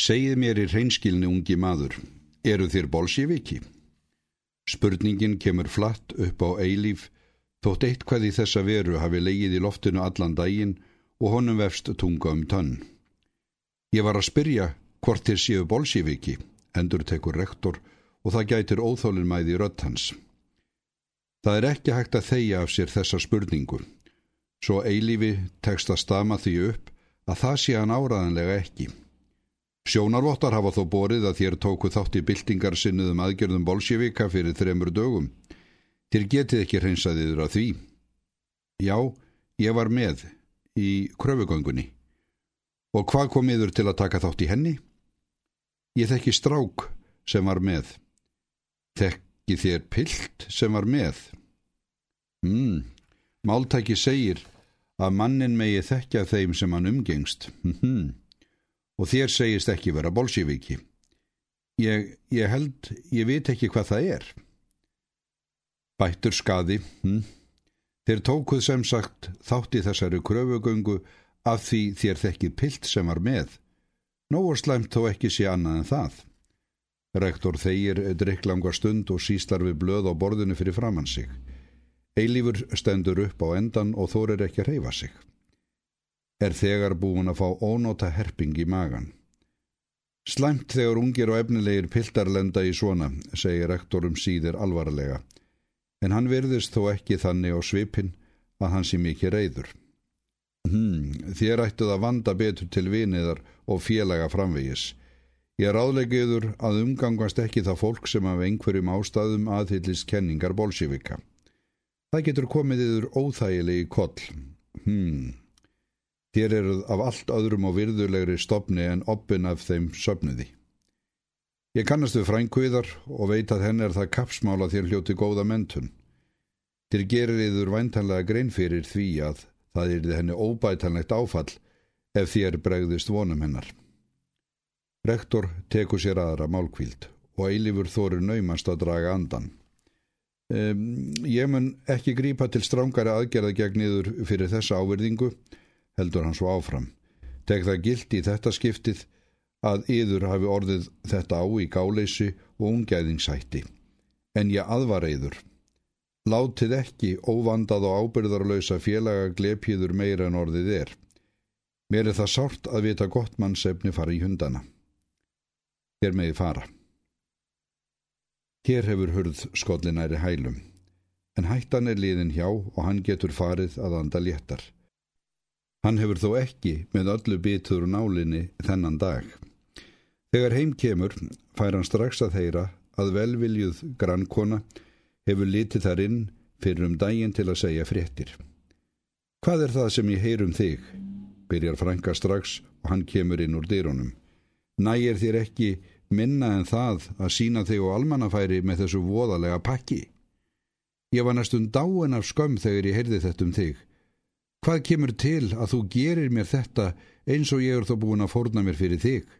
Segið mér í hreinskilni ungi maður, eru þér bolsjeviki? Spurningin kemur flatt upp á eilíf, þótt eitthvað í þessa veru hafi leigið í loftinu allan daginn og honum vefst tunga um tönn. Ég var að spyrja hvort þér séu bolsjeviki, endur tekur rektor og það gætir óþólin mæði rött hans. Það er ekki hægt að þeia af sér þessa spurningu. Svo eilífi tekst að stama því upp að það sé hann áraðanlega ekki. Sjónarvottar hafa þó borið að þér tóku þátt í byltingar sinnuðum aðgerðum bolsjevika fyrir þremur dögum. Þér getið ekki hreinsaðiður að því. Já, ég var með í kröfugöngunni. Og hvað kom yður til að taka þátt í henni? Ég þekki strák sem var með. Þekki þér pilt sem var með. Hmm, máltæki segir að mannin megi þekkja þeim sem hann umgengst. Hmm, og þér segist ekki vera bolsjeviki. Ég, ég held, ég veit ekki hvað það er. Bættur skadi, hm? Þeir tókuð sem sagt þátt í þessari kröfugöngu af því þér þekkið pilt sem var með. Nóa slæmt þó ekki sé annað en það. Rektor þeir drikklanga stund og síslar við blöð á borðinu fyrir framann sig. Eilífur stendur upp á endan og þórir ekki að reyfa sig er þegar búin að fá ónóta herping í magan. Slæmt þegar ungir og efnilegir piltar lenda í svona, segir rektorum síðir alvarlega, en hann verðist þó ekki þannig á svipin að hann sé mikið reyður. Hmm, þér ættuð að vanda betur til viniðar og félaga framvegis. Ég ráðlegiður að umgangast ekki það fólk sem af einhverjum ástæðum aðhyllist kenningar bolsjevika. Það getur komið yfir óþægilegi koll. Hmm, Þér eruð af allt öðrum og virðulegri stopni en oppin af þeim söpniði. Ég kannast við frænkviðar og veit að henn er það kapsmála þér hljóti góða mentun. Þér gerir yður væntanlega grein fyrir því að það er henni óbætanlegt áfall ef þér bregðist vonum hennar. Rektor tekur sér aðra málkvíld og eilifur þóru naumast að draga andan. Um, ég mun ekki grípa til strángari aðgerða gegn yður fyrir þessa áverðingu heldur hann svo áfram. Tek það gilt í þetta skiptið að yður hafi orðið þetta á í gáleysi og ungæðingshætti. En ég aðvar yður. Látið ekki óvandað og ábyrðarlausa félaga glepjiður meira en orðið er. Mér er það sárt að vita gott mannsefni fara í hundana. Hér meði fara. Hér hefur hurð skollinæri hælum, en hættan er liðin hjá og hann getur farið að anda léttar. Hann hefur þó ekki með öllu bitur nálinni þennan dag. Þegar heim kemur fær hann strax að þeira að velviljuð grannkona hefur litið þar inn fyrir um daginn til að segja fréttir. Hvað er það sem ég heyr um þig? Byrjar Franka strax og hann kemur inn úr dyrunum. Nægir þér ekki minna en það að sína þig og almannafæri með þessu voðalega pakki? Ég var næstum dáin af skömm þegar ég heyrði þetta um þig Hvað kemur til að þú gerir mér þetta eins og ég er þó búin að forna mér fyrir þig?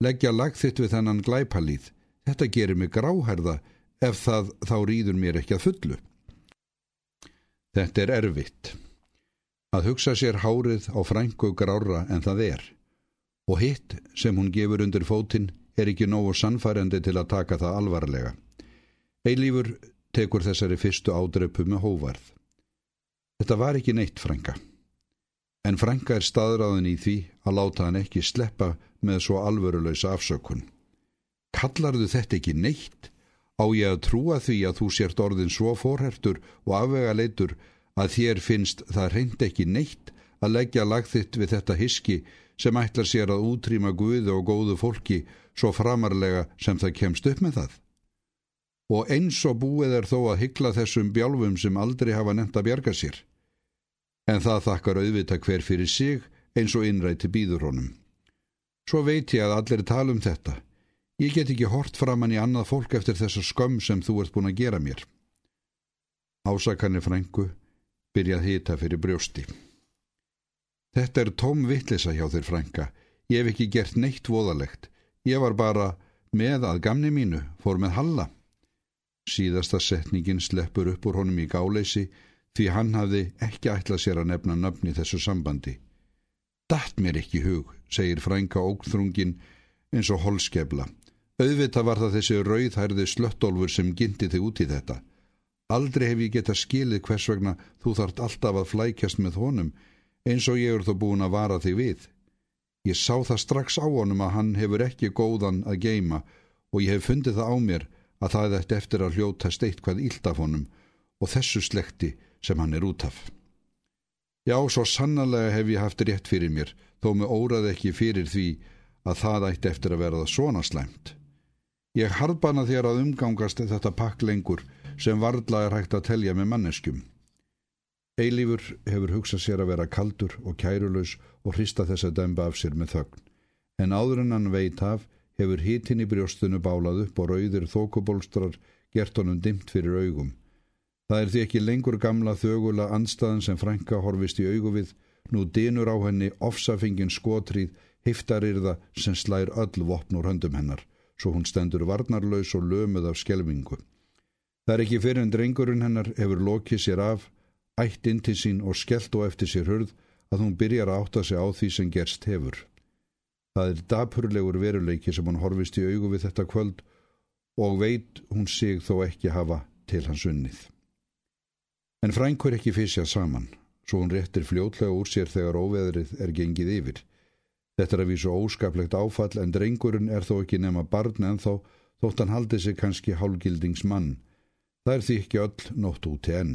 Leggja lagþitt við þennan glæpalíð. Þetta gerir mig gráherða ef það þá rýður mér ekki að fullu. Þetta er erfitt. Að hugsa sér hárið á frængu grára en það er. Og hitt sem hún gefur undir fótinn er ekki nógu sannfærandi til að taka það alvarlega. Eilífur tekur þessari fyrstu ádreipu með hóvarð. Þetta var ekki neitt frænga. En frænga er staðráðin í því að láta hann ekki sleppa með svo alvöruleysa afsökun. Kallarðu þetta ekki neitt? Á ég að trúa því að þú sért orðin svo forhertur og afvega leitur að þér finnst það reynd ekki neitt að leggja lagþitt við þetta hiski sem ætlar sér að útrýma guðu og góðu fólki svo framarlega sem það kemst upp með það? Og eins og búið er þó að hyggla þessum bjálfum sem aldrei hafa nefnt að bjarga sér en það þakkar auðvita hver fyrir sig eins og innræti býður honum. Svo veit ég að allir tala um þetta. Ég get ekki hort framann í annað fólk eftir þessa skömm sem þú ert búin að gera mér. Ásakanir frængu byrjað hita fyrir brjósti. Þetta er tóm vittlisa hjá þér frænga. Ég hef ekki gert neitt voðalegt. Ég var bara með að gamni mínu, fór með halla. Síðasta setningin sleppur upp úr honum í gáleysi því hann hafði ekki ætlað sér að nefna nöfni þessu sambandi. Datt mér ekki hug, segir frænka ógþrungin eins og holskefla. Auðvita var það þessi rauðhærði slöttólfur sem gindi þig út í þetta. Aldrei hef ég geta skilið hvers vegna þú þart alltaf að flækjast með honum eins og ég er þó búin að vara þig við. Ég sá það strax á honum að hann hefur ekki góðan að geima og ég hef fundið það á mér að það eftir að hljóta steitt hvað ílt af honum og þessu slekti sem hann er út af. Já, svo sannarlega hef ég haft rétt fyrir mér, þó með óraði ekki fyrir því að það ætti eftir að verða svona slæmt. Ég harðbana þér að umgangast þetta pakk lengur sem varðla er hægt að telja með manneskjum. Eilífur hefur hugsað sér að vera kaldur og kærulaus og hrista þess að dæmba af sér með þögn, en áður en hann veit af hefur hitin í brjóstunu bálað upp og rauðir þókubólstrar gert honum dimt fyrir augum. Það er því ekki lengur gamla þögula anstaðan sem Franka horfist í augu við, nú dinur á henni ofsafingin skotríð, hiftarirða sem slær öll vopn úr höndum hennar, svo hún stendur varnarlaus og lömuð af skelvingu. Það er ekki fyrir en drengurinn hennar hefur lokið sér af, ætt inn til sín og skellt og eftir sér hörð að hún byrjar að átta sig á því sem gerst hefur. Það er dapurlegur veruleiki sem hún horfist í augu við þetta kvöld og veit hún sig þó ekki hafa til hans unnið. En frængur ekki fysja saman, svo hún réttir fljótlega úr sér þegar óveðrið er gengið yfir. Þetta er að vísu óskaplegt áfall en drengurinn er þó ekki nema barn en þó þótt hann haldi sig kannski hálgildingsmann. Það er því ekki öll nótt út enn.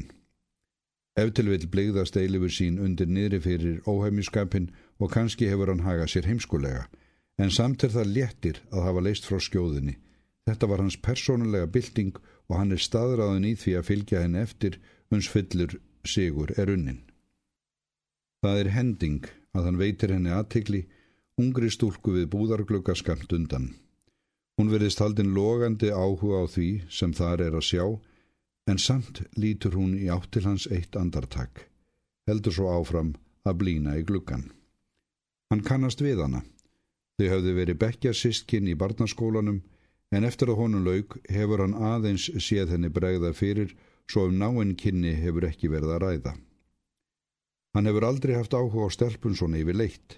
Ef til vil bligðast eilifur sín undir niðri fyrir óheimiskapin og kannski hefur hann hagað sér heimskulega, en samt er það léttir að hafa leist frá skjóðinni. Þetta var hans persónulega bylting og hann er staðræðin í því að fylgja henn eftir uns fyllur sigur er unnin. Það er hending að hann veitir henni aðtikli, ungri stúlku við búðarglögga skamt undan. Hún verðist haldin logandi áhuga á því sem þar er að sjá, en samt lítur hún í áttil hans eitt andartak, heldur svo áfram að blína í gluggan. Hann kannast við hana. Þau hafði verið bekkja sistkinn í barnaskólanum, en eftir að honum laug hefur hann aðeins séð henni bregða fyrir svo um náinn kynni hefur ekki verið að ræða. Hann hefur aldrei haft áhuga á stelpun svona yfir leitt,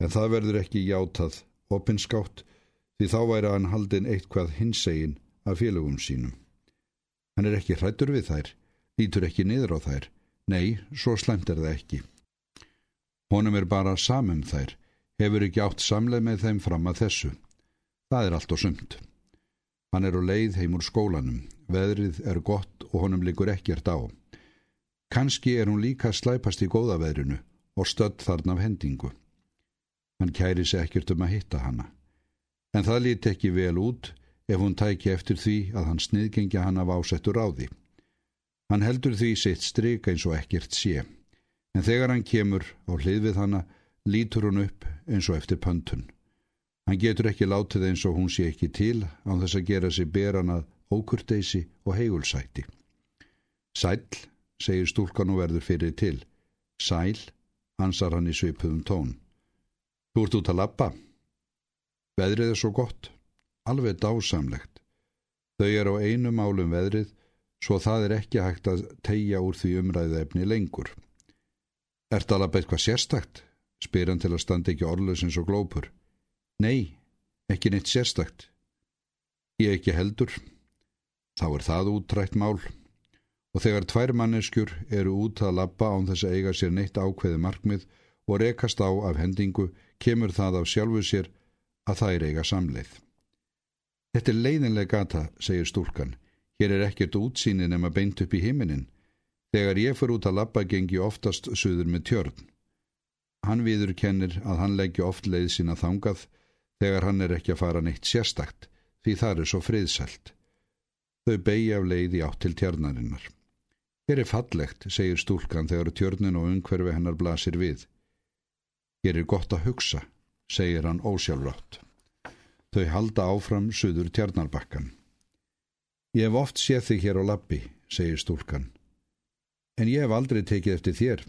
en það verður ekki játað, opinskátt, því þá væri hann haldin eitthvað hinsegin af félögum sínum. Hann er ekki hrættur við þær, lítur ekki niður á þær, nei, svo slemt er það ekki. Honum er bara samum þær, hefur ekki átt samleið með þeim fram að þessu. Það er allt og sumt. Hann er á leið heim úr skólanum, veðrið er gott og honum likur ekkert á. Kanski er hún líka slæpast í góðaveðrinu og stödd þarna af hendingu. Hann kæri sig ekkert um að hitta hanna. En það líti ekki vel út ef hún tæki eftir því að hann sniðgengja hann af ásettur á því. Hann heldur því sitt stryk eins og ekkert sé, en þegar hann kemur á hlið við hanna lítur hún upp eins og eftir pöntun. Hann getur ekki látið eins og hún sé ekki til án þess að gera sig beran að ókurteysi og heigulsæti. Sæl, segir stúlkan og verður fyrir til. Sæl, ansar hann í svipuðum tón. Þú ert út að lappa. Veðrið er svo gott, alveg dásamlegt. Þau er á einu málum veðrið, svo það er ekki hægt að tegja úr því umræðu efni lengur. Ert alveg eitthvað sérstakt? spyr hann til að standa ekki orðlösins og glópur. Nei, ekki neitt sérstakt. Ég ekki heldur. Þá er það útrætt mál og þegar tvær manneskjur eru út að labba án þess að eiga sér neitt ákveði markmið og rekast á af hendingu kemur það af sjálfu sér að það er eiga samleið. Þetta er leiðinlega gata, segir stúlkan. Hér er ekkert útsýnin nema beint upp í himinin. Þegar ég fyrir út að labba gengi oftast suður með tjörn. Hann viður kennir að hann leggja oft leið sína þangað þegar hann er ekki að fara neitt sérstakt því það er svo friðsælt. Þau beigi af leið í átt til tjarnarinnar. Hér er fallegt, segir stúlkan þegar tjörnin og umhverfi hennar blasir við. Hér er gott að hugsa, segir hann ósjálfrátt. Þau halda áfram suður tjarnarbakkan. Ég hef oft séð þig hér á lappi, segir stúlkan. En ég hef aldrei tekið eftir þér.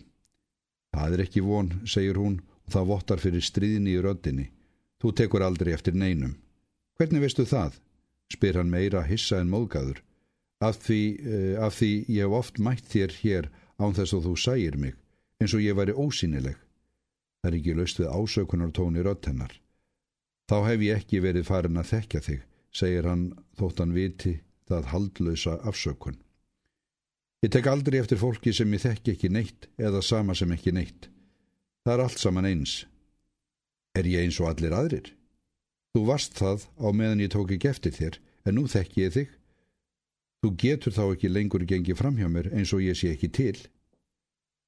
Það er ekki von, segir hún, og það vottar fyrir stríðinni í röddinni. Þú tekur aldrei eftir neinum. Hvernig veistu það? spyr hann meira hissa en móðgæður, af því, uh, af því ég hef oft mætt þér hér án þess að þú sægir mig, eins og ég væri ósýnileg. Það er ekki löst við ásökunartóni rött hennar. Þá hef ég ekki verið farin að þekka þig, segir hann þótt hann viti það haldlösa afsökun. Ég tek aldrei eftir fólki sem ég þekki ekki neitt eða sama sem ekki neitt. Það er allt saman eins. Er ég eins og allir aðrir? Þú varst það á meðan ég tók ekki eftir þér, en nú þekki ég þig. Þú getur þá ekki lengur gengið fram hjá mér eins og ég sé ekki til.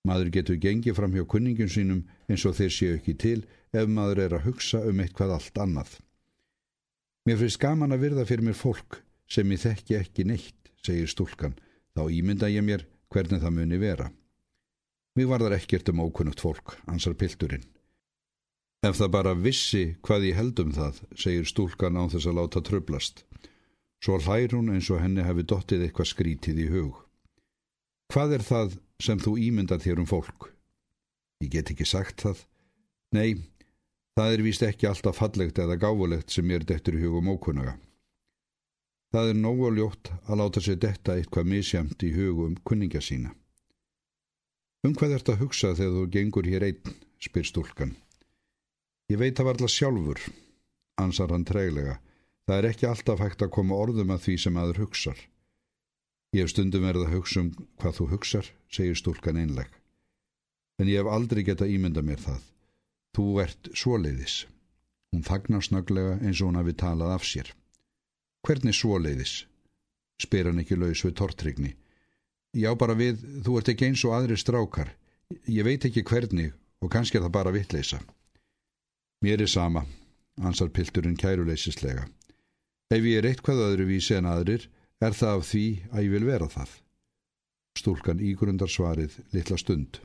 Maður getur gengið fram hjá kunningum sínum eins og þeir séu ekki til ef maður er að hugsa um eitthvað allt annað. Mér finnst gaman að virða fyrir mér fólk sem ég þekki ekki neitt, segir stúlkan, þá ímynda ég mér hvernig það muni vera. Mér var þar ekkert um ókunnugt fólk, ansar pilturinn. Ef það bara vissi hvað ég held um það, segir stúlkan á þess að láta tröblast. Svo hlær hún eins og henni hefði dottið eitthvað skrítið í hug. Hvað er það sem þú ímyndað þér um fólk? Ég get ekki sagt það. Nei, það er víst ekki alltaf fallegt eða gáfulegt sem er dettur í hugum ókunnaga. Það er nógu ljótt að láta sér detta eitthvað misjamt í hugum kunninga sína. Um hvað ert að hugsa þegar þú gengur hér einn, spyr stúlkan. Ég veit að varla sjálfur, ansar hann treglega. Það er ekki alltaf hægt að koma orðum að því sem aður hugsar. Ég hef stundum verið að hugsa um hvað þú hugsar, segir stúlkan einleg. En ég hef aldrei geta ímynda mér það. Þú ert svoleiðis. Hún fagnar snöglega eins og hún hafi talað af sér. Hvernig svoleiðis? Spyr hann ekki laus við tortrygni. Já bara við, þú ert ekki eins og aðri strákar. Ég veit ekki hvernig og kannski er það bara vittleisa. Mér er sama, ansar pilturinn kæruleisislega. Ef ég er eitthvað öðru vísi en aðrir, er það af því að ég vil vera það. Stúlkan ígrundar svarið litla stund.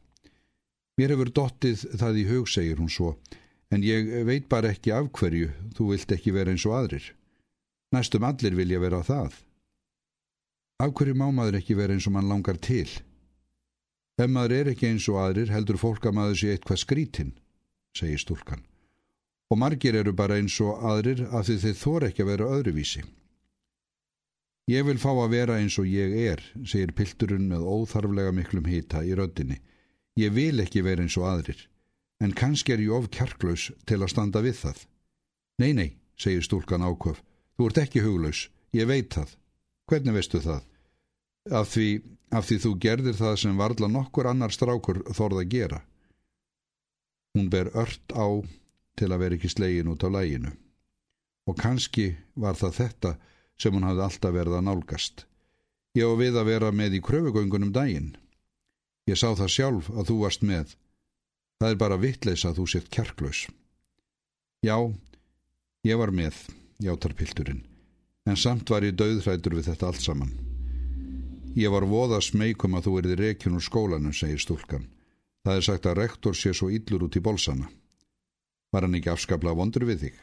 Mér hefur dottið það í hug, segir hún svo, en ég veit bara ekki af hverju, þú vilt ekki vera eins og aðrir. Næstum allir vilja vera það. Af hverju má maður ekki vera eins og mann langar til? Ef maður er ekki eins og aðrir heldur fólk að maður sé eitthvað skrítinn, segir stúlkan. Og margir eru bara eins og aðrir af því þeir þór ekki að vera öðruvísi. Ég vil fá að vera eins og ég er, segir pilturinn með óþarflega miklum hýta í röddinni. Ég vil ekki vera eins og aðrir, en kannski er ég of kjarklaus til að standa við það. Nei, nei, segir stúlkan ákvöf, þú ert ekki huglaus, ég veit það. Hvernig veistu það? Af því, af því þú gerðir það sem varðla nokkur annar strákur þorð að gera. Hún ber ört á til að vera ekki slegin út á læginu. Og kannski var það þetta sem hún hafði alltaf verið að nálgast. Ég á við að vera með í kröfugöngunum daginn. Ég sá það sjálf að þú varst með. Það er bara vittleis að þú sett kjarklaus. Já, ég var með, játar pilturinn, en samt var ég döðhrætur við þetta allt saman. Ég var voða smeikum að þú erið rekin úr skólanum, segir stúlkan. Það er sagt að rektor sé svo yllur út í bolsana. Var hann ekki afskaplega vondur við þig?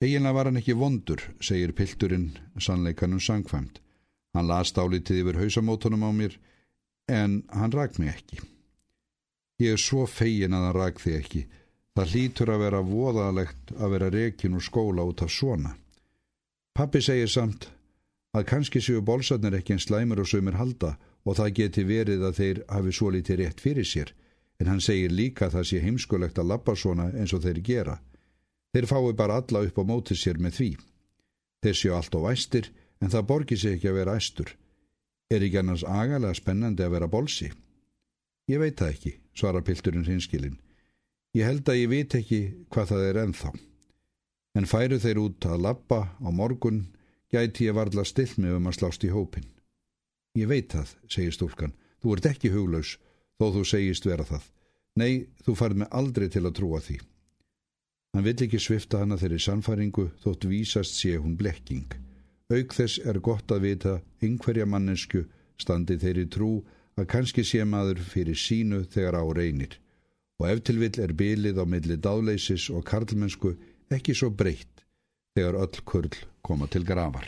Eginlega var hann ekki vondur, segir pilturinn sannleikanum sangfæmt. Hann las dálítið yfir hausamótonum á mér, en hann rak mig ekki. Ég er svo fegin að hann rak þig ekki. Það hlýtur að vera voðalegt að vera rekin úr skóla út af svona. Pappi segir samt að kannski séu bólsarnir ekki en slæmur og sömur halda og það geti verið að þeir hafi svo litið rétt fyrir sér, en hann segir líka að það sé heimskulegt að lappa svona eins og þeir gera. Þeir fái bara alla upp á mótið sér með því. Þeir séu allt á væstir en það borgir sig ekki að vera æstur. Er ekki annars agalega spennandi að vera bolsi? Ég veit það ekki, svarar pilturinn hinskilin. Ég held að ég veit ekki hvað það er ennþá. En færu þeir út að lappa á morgun, gæti ég varðla still með um að slást í hópin. Ég veit það, segir stúlkan. Þú ert ekki huglaus, þó þú segist vera það. Nei, þú farð með aldrei til að trúa því. Hann vill ekki svifta hana þeirri sannfæringu þótt vísast sé hún blekking. Auk þess er gott að vita einhverja mannesku standi þeirri trú að kannski sé maður fyrir sínu þegar á reynir. Og eftirvill er bylið á milli dáleisis og karlmennsku ekki svo breytt þegar öll kurl koma til gravar.